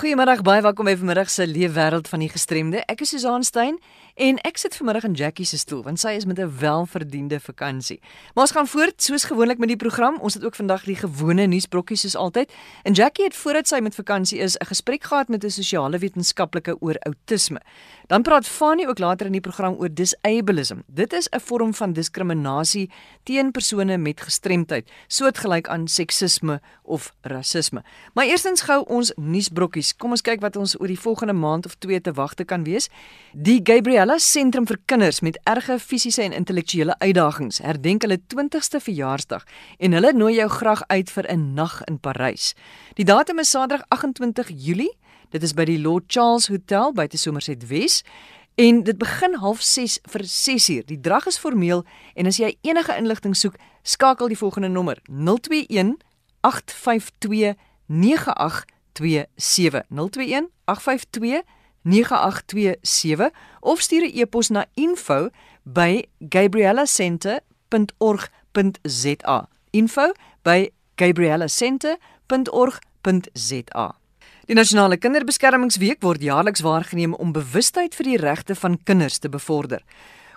Goeiemiddag, baie welkom by vanmiddag se leefwêreld van die gestremde. Ek is Susan Stein en ek sit vanmiddag in Jackie se stoel want sy is met 'n welverdiende vakansie. Maar ons gaan voort soos gewoonlik met die program. Ons het ook vandag die gewone nuusbrokkies soos altyd. En Jackie het voordat sy met vakansie is 'n gesprek gehad met 'n sosiale wetenskaplike oor outisme. Dan praat Fanie ook later in die program oor disableism. Dit is 'n vorm van diskriminasie teen persone met gestremdheid, soortgelyk aan seksisme of rasisme. Maar eerstens gou ons nuusbrokkies Kom ons kyk wat ons oor die volgende maand of 2 te wagte kan wees. Die Gabriella Sentrum vir Kinders met erge fisiese en intellektuele uitdagings herdenk hulle 20ste verjaarsdag en hulle nooi jou graag uit vir 'n nag in Parys. Die datum is Saterdag 28 Julie. Dit is by die Lord Charles Hotel buite Somerset Wes. En dit begin 06:30 vir 6uur. Die drag is formeel en as jy enige inligting soek, skakel die volgende nommer: 021 852 98 of stuur 'n e-pos na info@gabriellacenter.org.za info@gabriellacenter.org.za Die nasionale kinderbeskermingsweek word jaarliks waargeneem om bewustheid vir die regte van kinders te bevorder.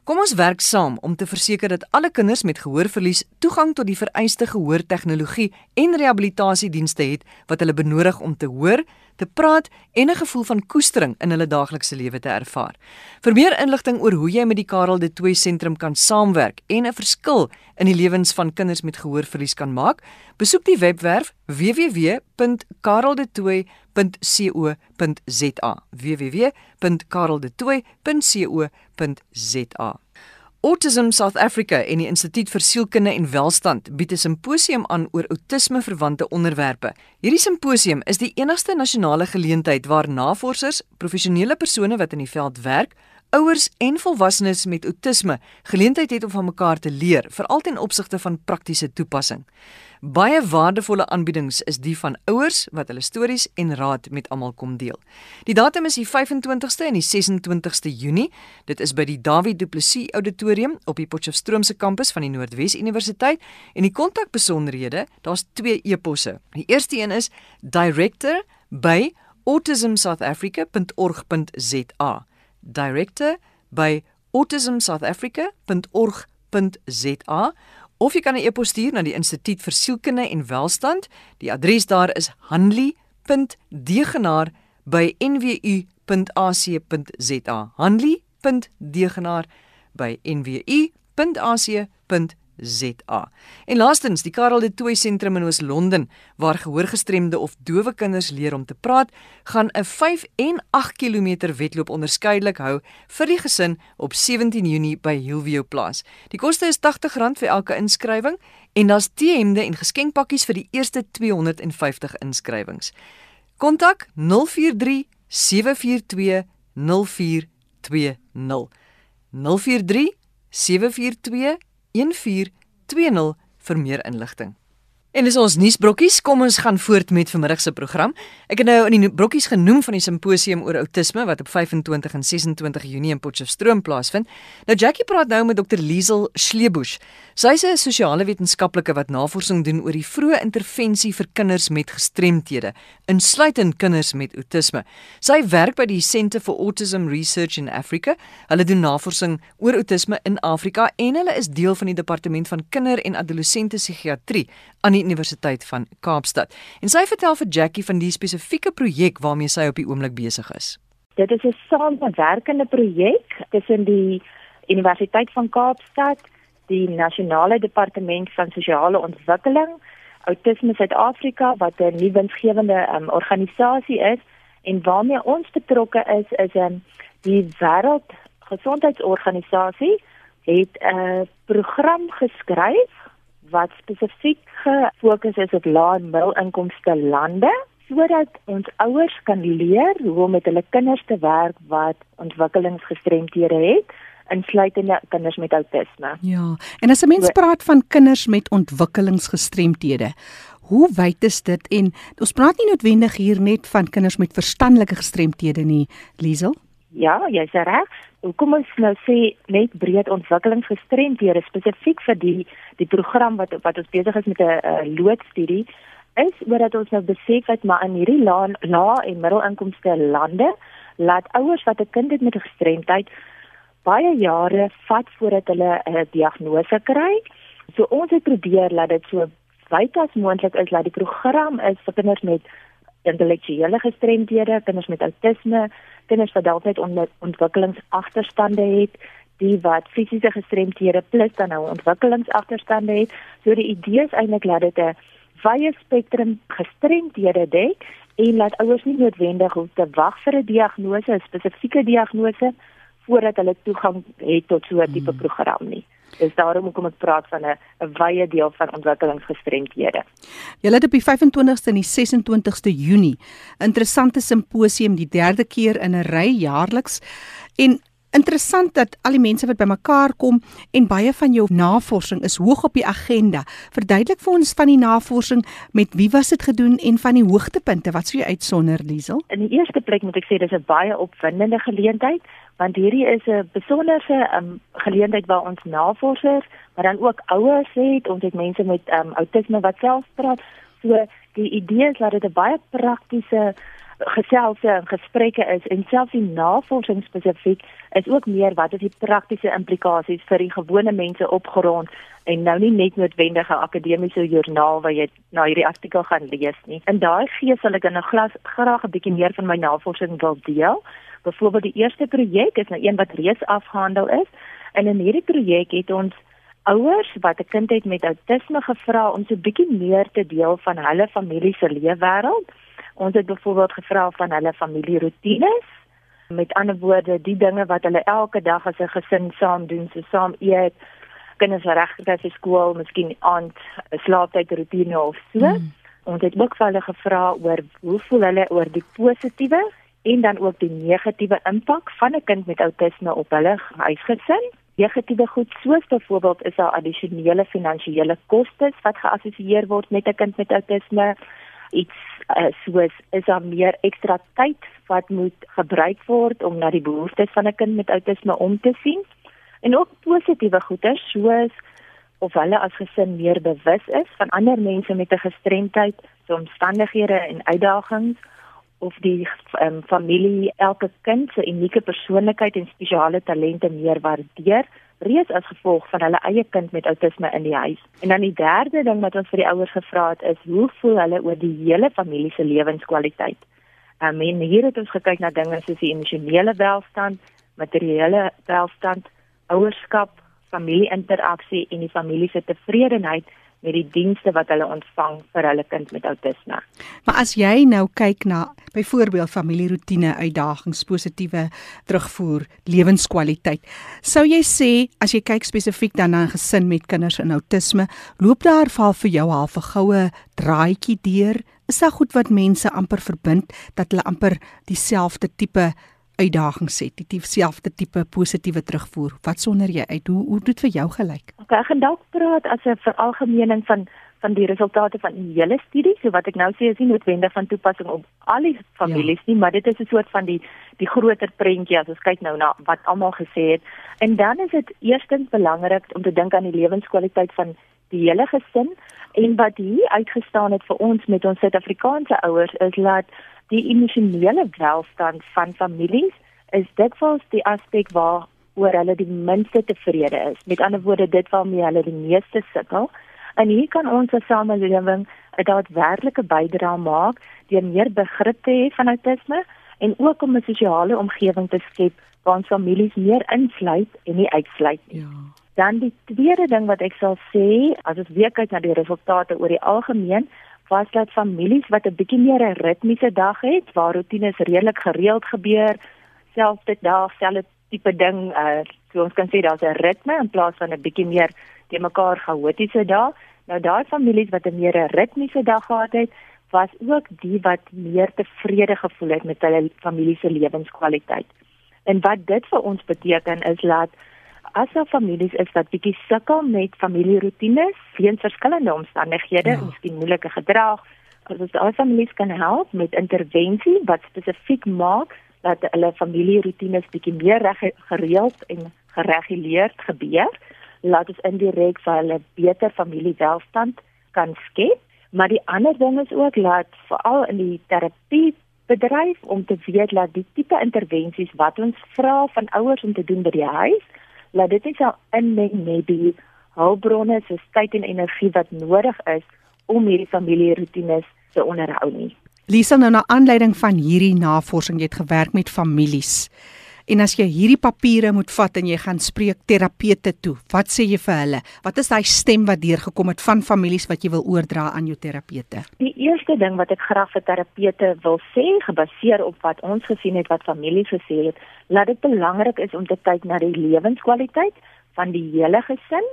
Kom ons werk saam om te verseker dat alle kinders met gehoorverlies toegang tot die vereiste gehoortegnologie en rehabilitasiedienste het wat hulle benodig om te hoor, te praat en 'n gevoel van koestering in hulle daaglikse lewe te ervaar. Vir meer inligting oor hoe jy met die Karel de Tooy sentrum kan saamwerk en 'n verskil in die lewens van kinders met gehoorverlies kan maak, besoek die webwerf www.kareldetoy.co.za. www.kareldetoy.co.za. Autism South Africa en die Instituut vir Sielkunde en Welstand bied 'n simposium aan oor outisme-verwante onderwerpe. Hierdie simposium is die enigste nasionale geleentheid waar navorsers, professionele persone wat in die veld werk, ouers en volwassenes met outisme geleentheid het om van mekaar te leer, veral ten opsigte van praktiese toepassing. Baie waardevolle aanbiedings is die van ouers wat hulle stories en raad met almal kom deel. Die datum is die 25ste en die 26ste Junie. Dit is by die David Du Plessis Auditorium op die Potchefstroomse kampus van die Noordwes Universiteit en die kontakbesonderhede, daar's twee e-posse. Die eerste een is director by autismsouthafrica.org.za. Director by autismsouthafrica.org.za of jy kan 'n e-pos stuur na die Instituut vir Sielkunde en Welstand. Die adres daar is hanli.degenaar@nwu.ac.za. hanli.degenaar@nwu.ac.za. ZA. En laastens, die Karel de Tooy sentrum in Oos-London waar gehoorgestremde of dowe kinders leer om te praat, gaan 'n 5 en 8 km wedloop onderskeidelik hou vir die gesin op 17 Junie by Hillview Plaas. Die koste is R80 vir elke inskrywing en daar's T-hemde en geskenkpakkies vir die eerste 250 inskrywings. Kontak 043 742 0420 043 742 1420 vir meer inligting. En dis ons nuusbrokkies, kom ons gaan voort met vanmiddag se program. Ek het nou in die brokkies genoem van die simposium oor outisme wat op 25 en 26 Junie in Potchefstroom plaasvind. Nou Jackie praat nou met Dr. Liesel Schlebusch. Sy is 'n sosiale wetenskaplike wat navorsing doen oor die vroeë intervensie vir kinders met gestremthede, insluitend kinders met outisme. Sy werk by die Centre for Autism Research in Africa. Hulle doen navorsing oor outisme in Afrika en hulle is deel van die departement van kinder- en adolessente psigiatrie aan die Universiteit van Kaapstad. En sy vertel vir Jackie van die spesifieke projek waarmee sy op die oomblik besig is. Dit is 'n samewerkende projek tussen die Universiteit van Kaapstad, die Nasionale Departement van Sosiale Ontwikkeling, Autisme Suid-Afrika wat 'n nuwe winsgewende um, organisasie is en waarmee ons betrokke is is 'n um, die Wêreldgesondheidsorganisasie het 'n program geskryf wat spesifiek gefokus is op lae en middelinkomste lande sodat ons ouers kan leer hoe om met hulle kinders te werk wat ontwikkelingsgestremdhede het insluitende kinders met outisme. Ja, en as 'n mens praat van kinders met ontwikkelingsgestremdhede, hoe wyd is dit en ons praat nie noodwendig hier net van kinders met verstandelike gestremdhede nie, Liesel? Ja, jy's reg. Kom ons nou sê net breed ontwikkelingsgestremdhede spesifiek vir die die program wat wat ons besig is met 'n loodstudie is omdat ons nou besef het maar in hierdie lae la en middelinkomste lande laat ouers wat 'n kind het met 'n gestremdheid baie jare vat voordat hulle 'n diagnose kry. So ons het probeer dat dit so wyd as moontlik is dat die program is vir kinders met intellektuele gestremdhede, kinders met outisme, kinders wat dalk net ontwikkelingsagterstande het, die wat fisiese gestremdhede plus dan nou ontwikkelingsagterstande het. So die idee is eintlik dat dit 'n wye spektrum gestremdhede dek en laat ouers nie noodwendig hoef te wag vir 'n diagnose, 'n spesifieke diagnose voordat hulle toegang het tot so 'n tipe hmm. program nie. Dis daarom kom ek praat van 'n 'n wye deel van ontwikkelingsgestremdhede. Julle het op die 25ste en die 26ste Junie interessante simposium die derde keer in 'n ry jaarliks en Interessant dat al die mense wat bymekaar kom en baie van jou navorsing is hoog op die agenda. Verduidelik vir ons van die navorsing, met wie was dit gedoen en van die hoogtepunte wat sou jy uitsonder, Liesel? In die eerste plek moet ek sê dis 'n baie opwindende geleentheid want hierdie is 'n besonderse um, geleentheid waar ons navorsers, maar dan ook ouers het, ons het mense met um, autisme wat self praat. So die idee is dat dit 'n baie praktiese geselse en gesprekke is en selfs die navorsing spesifiek is ook meer wat is die praktiese implikasies vir die gewone mense opgerond en nou nie net noodwendige akademiese joernaal waar jy na hierdie artikel gaan lees nie. In daai gees sal ek in 'n glas graag 'n bietjie meer van my navorsing wil deel. Byvoorbeeld die eerste projek is nou een wat reeds afgehandel is en in hierdie projek het ons ouers wat 'n kind het met outisme gevra om so 'n bietjie meer te deel van hulle familie se leefwêreld. Ons het byvoorbeeld gevra van hulle familieroetines. Met ander woorde, die dinge wat hulle elke dag as 'n gesin saam doen, so saam eet, kinders regtig vir skool, miskien aand 'n slaaptyd roetine of so. Mm. Ons het ook vir hulle gevra oor hoe voel hulle oor die positiewe en dan ook die negatiewe impak van 'n kind met outisme op hulle huisgesin. Negatiewe goed soos byvoorbeeld is daar addisionele finansiële kostes wat geassosieer word met 'n kind met outisme. Iets uh, soos is daar meer ekstra tyd wat moet gebruik word om na die behoeftes van 'n kind met outisme om te sien. En ook positiewe goeie soos of hulle as gesin meer bewus is van ander mense met 'n gestremdheid, se omstandighede en uitdagings of die um, familie elke kind se unieke persoonlikheid en spesiale talente meer waardeer reeds as gevolg van hulle eie kind met outisme in die huis. En dan die derde ding wat ons vir die ouers gevra het is hoe voel hulle oor die hele familie se lewenskwaliteit? Um, en hier het ons gekyk na dinge soos die emosionele welstand, materiële welstand, ouerskap, familie-interaksie en die familie se tevredenheid met die dienste wat hulle ontvang vir hulle kind met outisme. Maar as jy nou kyk na byvoorbeeld familieroetine uitdagings, positiewe terugvoer, lewenskwaliteit, sou jy sê as jy kyk spesifiek dan na 'n gesin met kinders in outisme, loop daar val vir jou half 'n goue draadjie deur? Is daar goed wat mense amper verbind dat hulle amper dieselfde tipe uitdagings het, die dieselfde tipe positiewe terugvoer. Wat sonder jy uit? Hoe hoe dit vir jou gelyk? Okay, ek gaan dalk praat as 'n veralgemening van van die resultate van die hele studie. So wat ek nou sê is nie noodwendig van toepassing op al die families ja. nie, maar dit is 'n soort van die die groter prentjie as ons kyk nou na wat almal gesê het. En dan is dit eerstens belangrik om te dink aan die lewenskwaliteit van die hele gesin en wat hier uitgestaan het vir ons met ons Suid-Afrikaanse ouers is dat die emosionele welstand van families is dikwels die aspek waar oor hulle die minste tevrede is. Met ander woorde, dit waarmee hulle die meeste sukkel. En hier kan ons as samelewing 'n daadwerklike bydrae maak deur meer begrip te hê van autisme en ook om 'n sosiale omgewing te skep waar ons families meer insluit en nie uitsluit nie. Ja. Dan die tweede ding wat ek sal sê, as ons weer kyk na die resultate oor die algemeen, was dat families wat 'n bietjie meer 'n ritmiese dag het, waar rotines redelik gereeld gebeur, selfs dit daar selfe tipe ding, uh so ons kan sê daar's 'n ritme in plaas van 'n bietjie meer te mekaar chaotiese dag. Nou daai families wat 'n meer 'n ritmiese dag gehad het, was ook die wat meer tevrede gevoel het met hulle familie se lewenskwaliteit. En wat dit vir ons beteken is dat as daar families is wat bietjie sukkel met familieroetines, weens verskillende omstandighede, ja. miskien moeilike gedrag, as ons daai families kan help met intervensie wat spesifiek maak dat hulle familieroetines bietjie meer reg gereeld en gereguleerd gebeur, laat ons indirek vir hulle beter familiewelstand kan skep Maar die ander ding is ook dat veral in die terapie bedryf om te weet dat die tipe intervensies wat ons vra van ouers om te doen by die huis, dat dit nie sal inmeng die hulpbronne soos tyd en energie wat nodig is om hierdie familieroetines te onderhou nie. Lisa nou na aanleiding van hierdie navorsing jy het gewerk met families. En as jy hierdie papiere moet vat en jy gaan spreek terapeute toe, wat sê jy vir hulle? Wat is daai stem wat deurgekom het van families wat jy wil oordra aan jou terapeute? Die eerste ding wat ek graag vir terapeute wil sê, gebaseer op wat ons gesien het wat families gesê het, laat dit belangrik is om te kyk na die lewenskwaliteit van die hele gesin.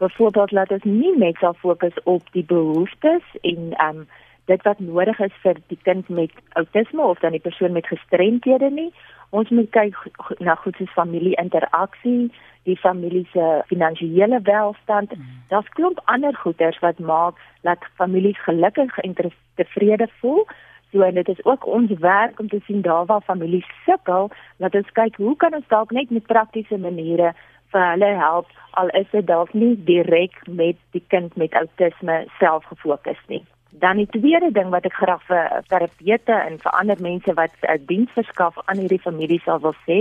Byvoorbeeld laat ons nie net sal fokus op die behoeftes en ehm um, dit wat nodig is vir die kind met outisme of dan die persoon met gestremthede nie. Ons moet kyk na goed soos familie-interaksie, die familie se finansiële welstand. Mm. Daar's klomp ander goeders wat maak dat families gelukkig en tevrede voel. So en dit is ook ons werk om te sien daar waar families sukkel, dat ons kyk hoe kan ons dalk net met praktiese maniere vir hulle help al is dit dalk nie direk met die kind met outisme self gefokus nie. Dan die tweede ding wat ek graag vir terapeute en vir ander mense wat 'n diens verskaf aan hierdie familie sal wil sê,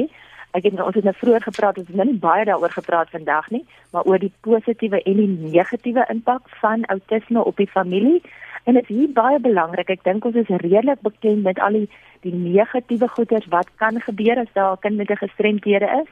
ek het ons het nou vroeër gepraat, ons het nou nie baie daaroor gepraat vandag nie, maar oor die positiewe en die negatiewe impak van outisme op die familie. En dit is hier baie belangrik. Ek dink ons is redelik bekend met al die die negatiewe goeders wat kan gebeur as daar 'n kind met 'n gestremdhede is.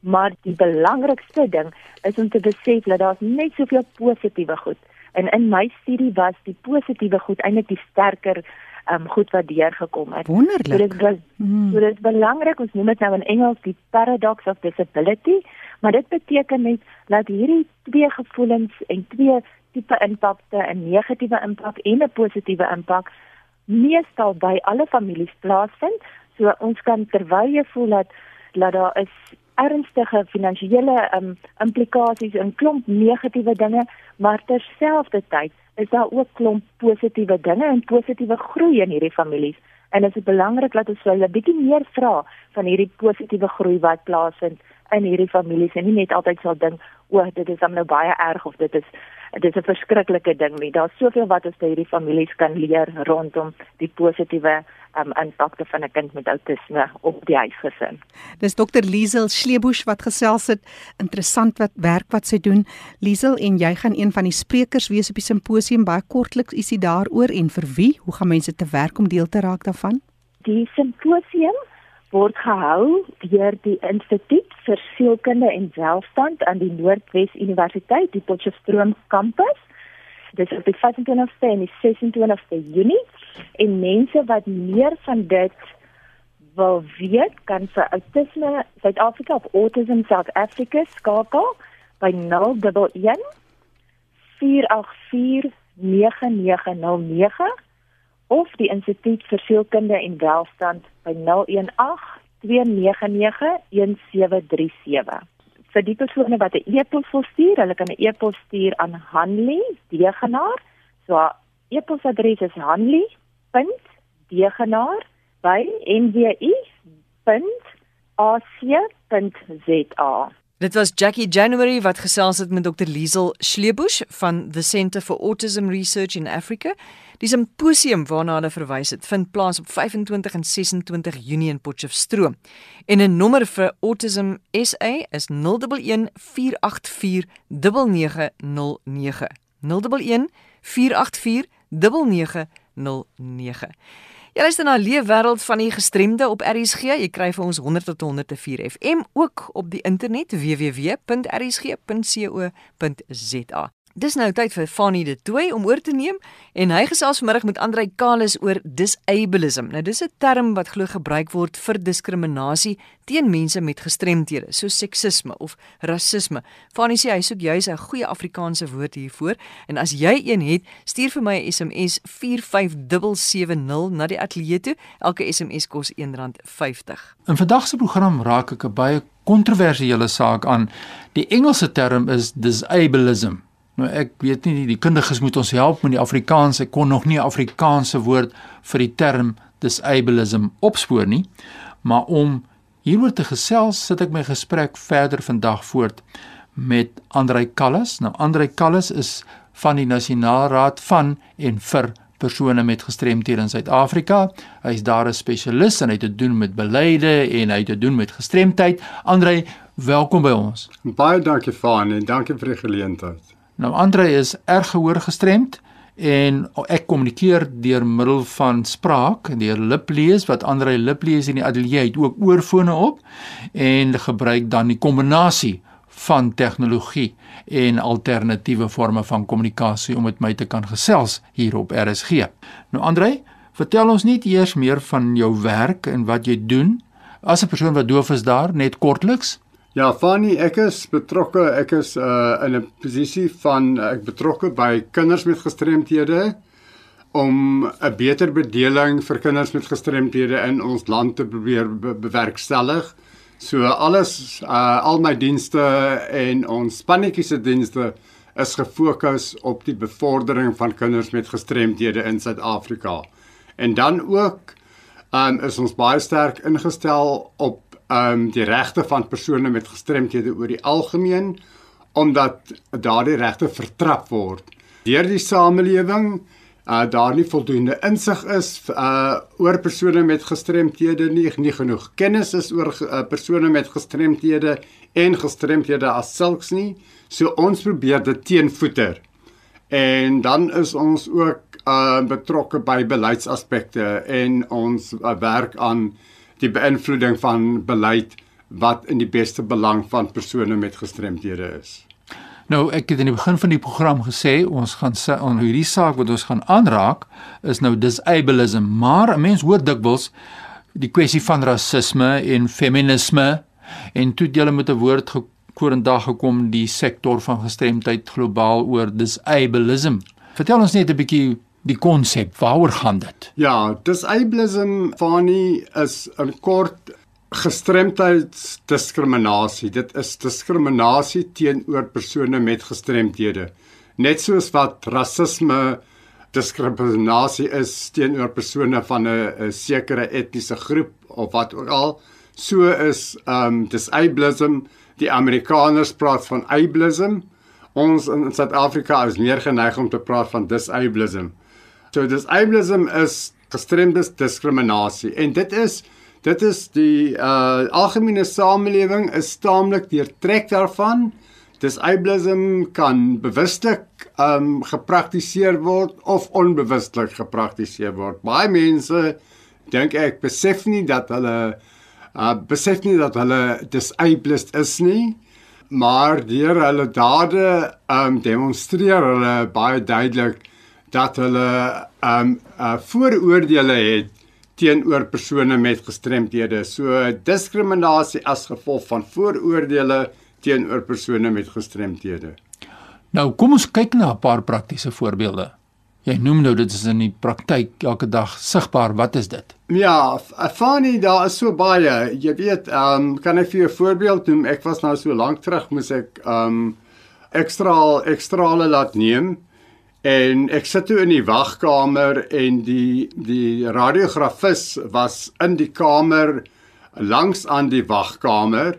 Maar die belangrikste ding is om te besef dat daar net soveel positiewe goed En in my studie was die positiewe goed eintlik die sterker um goed wat deurgekom het. Wonderlik. So dit was hmm. so dit is belangrik ons noem dit nou in Engels die paradox of disability, maar dit beteken net dat hierdie twee gevoelens en twee tipe impakte, 'n negatiewe impak en 'n positiewe impak meestal by alle families plaasvind. So ons kan terwyl jy voel dat dat daar is ernstige finansiële um, implikasies en klomp negatiewe dinge, maar terselfdertyd is daar ook klomp positiewe dinge en positiewe groei in hierdie families. En dit is belangrik dat ons hulle bietjie meer vra van hierdie positiewe groei wat plaasvind in hierdie families en nie net altyd sal dink, "O, dit is nou baie erg of dit is dit is 'n verskriklike ding nie. Daar's soveel wat ons by hierdie families kan leer rondom die positiewe um, impakte van 'n kind met outisme op die huisgesin. Dis Dr. Liesel Schlebusch wat gesels het. Interessant wat werk wat sy doen. Liesel en jy gaan een van die sprekers wees op die simposium baie kortliks ietsie daaroor en vir wie? Hoe gaan mense te werk om deel te raak daarvan? Die simposium word gehou deur die Instituut vir Sielkunde en Welstand aan die Noordwes Universiteit, die Potchefstroom kampus. Dit is op die 25ste en die 26ste Junie en mense wat meer van dit wil weet, kan vir Autisme Suid-Afrika of Autism South Africa skakel by 011 484 9909 of die Instituut vir Sielkunde en Welstand by 018 299 1737. Vir die persone wat 'n e-pos wil stuur, hulle kan 'n e-pos stuur aan Hanley Degenaar. So e-posadres is hanley.degenaar@nwi.ac.za. Dit was Jackie January wat gesels het met Dr. Liesel Schlebusch van the Centre for Autism Research in Africa. Die simposium waarna hulle verwys het, vind plaas op 25 en 26 Junie in Potchefstroom. En 'n nommer vir Autism SA is 011 484 9909. 011 484 9909. Jy luister na Leefwêreld van die gestremde op RSG. Jy kry vir ons 100 tot 104 FM ook op die internet www.rsg.co.za. Dis nou tyd vir Fanny de Tooi om oor te neem en hy gesels vanmiddag met Andrei Kalis oor disableism. Nou dis 'n term wat glo gebruik word vir diskriminasie teen mense met gestremthede, soos seksisme of rasisme. Fanny sê hy soek juis 'n goeie Afrikaanse woord hiervoor en as jy een het, stuur vir my 'n SMS 45770 na die ateljee toe. Elke SMS kos R1.50. In vandag se program raak ek 'n baie kontroversiële saak aan. Die Engelse term is disableism. Nou ek weet nie die kundiges moet ons help met die Afrikaans. Ek kon nog nie 'n Afrikaanse woord vir die term disableism opspoor nie. Maar om hieroor te gesels, sit ek my gesprek verder vandag voort met Andrei Kallas. Nou Andrei Kallas is van die Nasionale Raad van en vir persone met gestremthede in Suid-Afrika. Hy's daar 'n spesialis en hy het te doen met beleide en hy het te doen met gestremdheid. Andre, welkom by ons. Baie dankie Faan en dankie vir die geleentheid. Nou Andre is erg gehoor gestremd en ek kommunikeer deur middel van spraak, deur liplees wat Andre liplees in die ateljee het ook oorfone op en gebruik dan die kombinasie van tegnologie en alternatiewe forme van kommunikasie om met my te kan gesels hier op RSG. Nou Andre, vertel ons net eers meer van jou werk en wat jy doen as 'n persoon wat doof is daar, net kortliks. Ja, Fanny, ek is betrokke, ek is uh in 'n posisie van ek betrokke by kinders met gestremthede om 'n beter bedeling vir kinders met gestremthede in ons land te probeer be bewerkstellig. So alles uh al my dienste en ons spannetjie se dienste is gefokus op die bevordering van kinders met gestremdhede in Suid-Afrika. En dan ook um is ons baie sterk ingestel op um die regte van persone met gestremdhede oor die algemeen omdat daardie regte vertrap word deur die samelewing uh daar nie voldoende insig is uh oor persone met gestremthede nie, nie genoeg kennis is oor uh, persone met gestremthede en gestremthede as sulks nie. So ons probeer dit teenvoeter. En dan is ons ook uh betrokke by beleidsaspekte en ons uh, werk aan die beïnvloeding van beleid wat in die beste belang van persone met gestremthede is. Nou ek het in die begin van die program gesê ons gaan on hierdie saak wat ons gaan aanraak is nou disableism, maar 'n mens hoor dikwels die kwessie van rasisme en feminisme en toe jy met 'n woord gekorendag gekom die sektor van gestremdheid globaal oor disableism. Vertel ons net 'n bietjie die konsep, waaroor gaan dit? Ja, disableism Fanny is 'n kort gestremdheidsdiskriminasie. Dit is diskriminasie teenoor persone met gestremthede. Net soos wat rasisme diskriminasie is teenoor persone van 'n sekere etniese groep of wat ook al, so is um disableism, die Amerikaners praat van ableism. Ons in Suid-Afrika is meer geneig om te praat van disableism. So disableism is gestremdheidsdiskriminasie en dit is Dit is die uh algemene samelewing is taamlik deurtrek daarvan. Dis ableism kan bewuslik um gepraktiseer word of onbewuslik gepraktiseer word. Baie mense dink ek besef nie dat hulle uh besef nie dat hulle disabled is nie, maar deur hulle dade um demonstreer hulle baie duidelik dat hulle um uh vooroordeele het teenoor persone met gestremthede. So diskriminasie as gevolg van vooroordeele teenoor persone met gestremthede. Nou kom ons kyk na 'n paar praktiese voorbeelde. Jy noem nou dit is in die praktyk elke dag sigbaar. Wat is dit? Ja, funny daar is so baie. Jy weet, ehm um, kan ek vir 'n voorbeeld noem? Ek was nou so lank terug moes ek ehm um, ekstra ekstrale laat neem En ek sit toe in die wagkamer en die die radiografis was in die kamer langs aan die wagkamer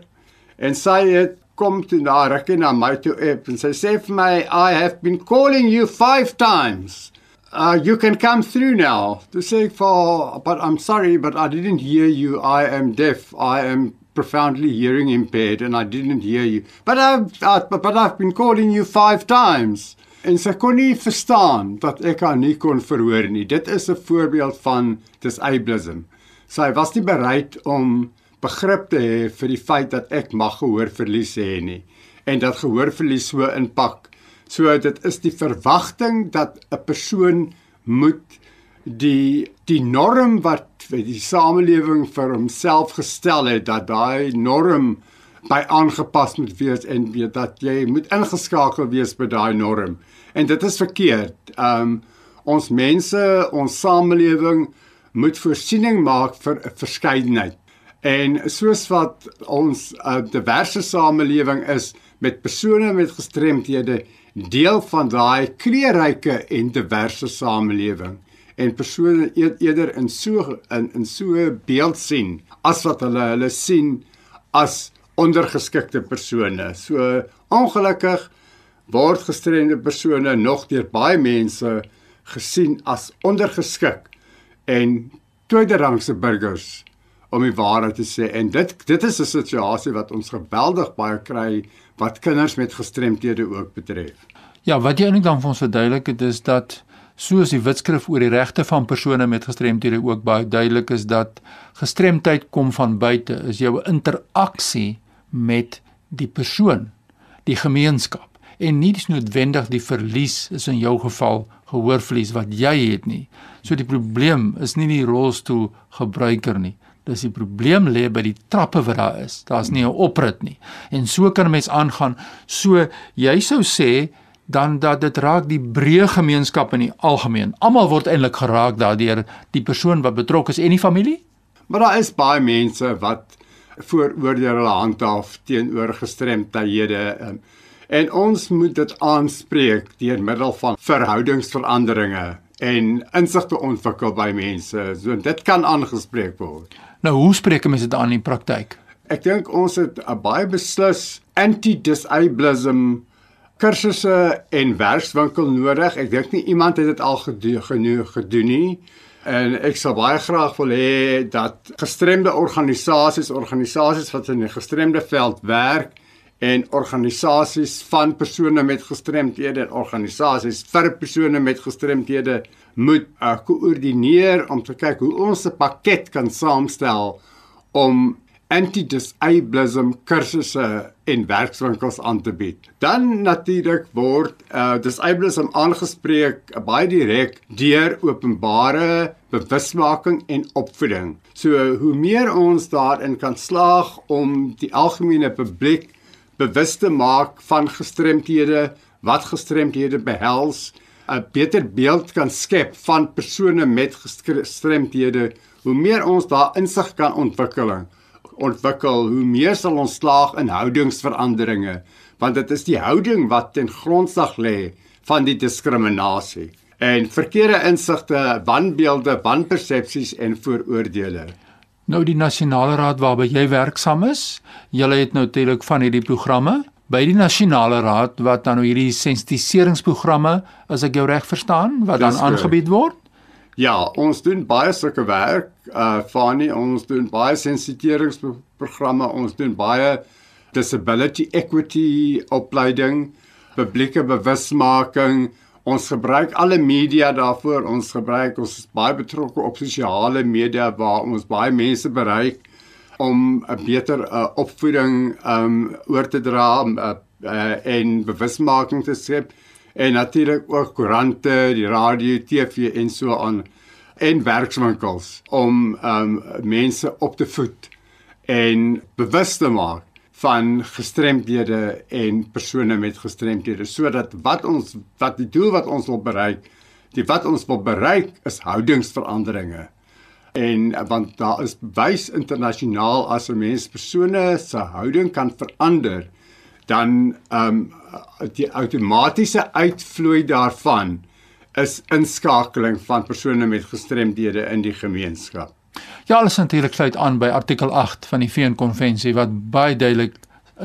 en sy het kom toe na rekke na my toe op en sy sê vir my I have been calling you 5 times. Uh you can come through now. To say for but I'm sorry but I didn't hear you. I am deaf. I am profoundly hearing impaired and I didn't hear you. But I've uh, but I've been calling you 5 times en sy kon nie verstaan dat ek haar nie kon verhoor nie. Dit is 'n voorbeeld van disableism. Sy was nie bereid om begrip te hê vir die feit dat ek mag gehoor verlies hê nie en dat gehoorverlies so inpak. So dit is die verwagting dat 'n persoon moet die die norm wat die samelewing vir homself gestel het dat daai norm by aangepas moet wees en weet dat jy moet ingeskakel wees by daai norm. En dit is verkeerd. Um ons mense, ons samelewing moet voorsiening maak vir 'n verskeidenheid. En soos wat ons 'n uh, diverse samelewing is met persone met gestremthede deel van daai kleurryke en diverse samelewing en persone e-, eerder in so in in so beeld sien as wat hulle hulle sien as ondergeskikte persone. So ongelukkig word gestremde persone nog deur baie mense gesien as ondergeskik en tweederangse burgers om die waarheid te sê en dit dit is 'n situasie wat ons geweldig baie kry wat kinders met gestremthede ook betref. Ja, wat jy eintlik dan vir ons verduidelik het is dat soos die wetskrif oor die regte van persone met gestremthede ook baie duidelik is dat gestremdheid kom van buite, is jou interaksie met die persoon, die gemeenskap en nie noodwendig die verlies is in jou geval gehoorverlies wat jy het nie. So die probleem is nie die rolstoel gebruiker nie. Dis die probleem lê by die trappe wat daar is. Daar's nie 'n oprit nie. En so kan 'n mens aangaan. So jy sou sê dan dat dit raak die breë gemeenskap in die algemeen. Almal word eintlik geraak daardeur die persoon wat betrokke is en die familie. Maar daar is baie mense wat vooroordeele handhaaf teenoor gestremdhede. Um, En ons moet dit aanspreek deur middel van verhoudingsveranderinge en insig te ontwikkel by mense. So dit kan aangespreek word. Nou hoe spreek mense dit aan in praktyk? Ek dink ons het 'n baie beslis anti-disableism kursusse en werkswinkel nodig. Ek dink nie iemand het dit al gedoen gedoen nie. En ek sal baie graag wil hê dat gestremde organisasies, organisasies wat in die gestremde veld werk, en organisasies van persone met gestremthede en organisasies vir persone met gestremthede moet uh, koördineer om te kyk hoe ons 'n pakket kan saamstel om anti-disableism kursusse en werkswinkels aan te bied. Dan natuurlik word uh, disableism aangespreek uh, baie direk deur openbare bewusmaking en opvoeding. So hoe meer ons daarin kan slaag om die algemene publiek bewus te maak van gestremthede, wat gestremthede behels, 'n beter beeld kan skep van persone met gestremthede. Hoe meer ons daar insig kan ontwikkel, ontwikkel, hoe meer sal ons slaag in houdingsveranderinge, want dit is die houding wat ten grondslag lê van die diskriminasie en verkeerde insigte, wanbeelde, wanpersepsies en vooroordeele. Nou die nasionale raad waarby jy werksaam is, julle het nou natuurlik van hierdie programme by die nasionale raad wat dan nou hierdie sensitiseringsprogramme, as ek jou reg verstaan, wat dan aangebied word. Ja, ons doen baie sulke werk. Uh Fani, ons doen baie sensitiseringsprogramme, ons doen baie disability equity opleiding, publieke bewusmaking, Ons gebruik alle media daarvoor. Ons gebruik ons is baie betrokke op sosiale media waar ons baie mense bereik om 'n beter uh, opvoeding um oor te dra uh, uh, en bewusmaking te skep en natuurlik ook koerante, die radio, TV en so aan en werkswinkels om um mense op te voed en bewus te maak van gestremdhede en persone met gestremdhede. Sodat wat ons wat die doel wat ons wil bereik die wat ons wil bereik is houdingsveranderinge. En want daar is wys internasionaal as 'n mens persone se houding kan verander dan ehm um, die outomatiese uitvloei daarvan is inskakeling van persone met gestremdhede in die gemeenskap Ja, alles natuurlik sluit aan by artikel 8 van die VN-konvensie wat baie duidelik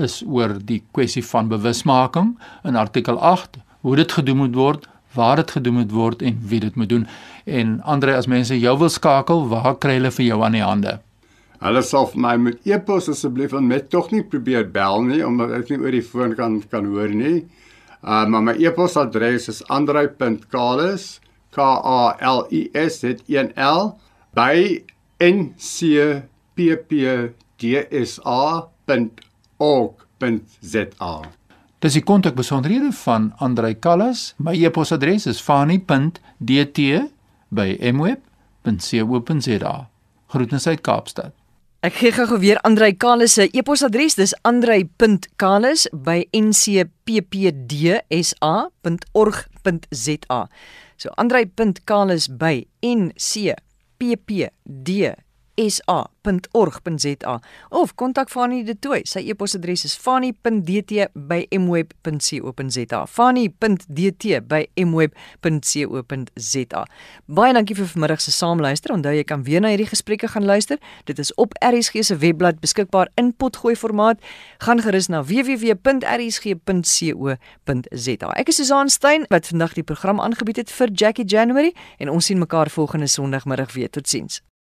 is oor die kwessie van bewusmaking in artikel 8, hoe dit gedoen moet word, waar dit gedoen moet word en wie dit moet doen. En Andre, as mense jou wil skakel, waar kry hulle vir jou aan die hande? Hulle sal vir my met e-pos asseblief en met tog nie probeer bel nie omdat ek nie oor die foon kan kan hoor nie. Uh maar my e-posadres is andre.kalis k a l i s -E -N -L, by ncppdsa.org.za. Dis die kontakbesonderhede van Andrei Kallas. My e-posadres is fani.dt@mweb.co.za. Groetens uit Kaapstad. Ek gee gou weer Andrei Kallas se e-posadres. Dis andrei.kallas@ncppdsa.org.za. So andrei.kallas@ncppdsa ppd sa.org.za of kontak Fanie De Tooy. Sy e-posadres is fanie.dt@mweb.co.za. fanie.dt@mweb.co.za. Baie dankie vir vanmiddag se saamluister. Onthou jy kan weer na hierdie gesprekke gaan luister. Dit is op RSG se webblad beskikbaar in potgooi formaat. Gaan gerus na www.rsg.co.za. Ek is Susan Stein wat vandag die program aangebied het vir Jackie January en ons sien mekaar volgende Sondagmiddag weer. Totsiens.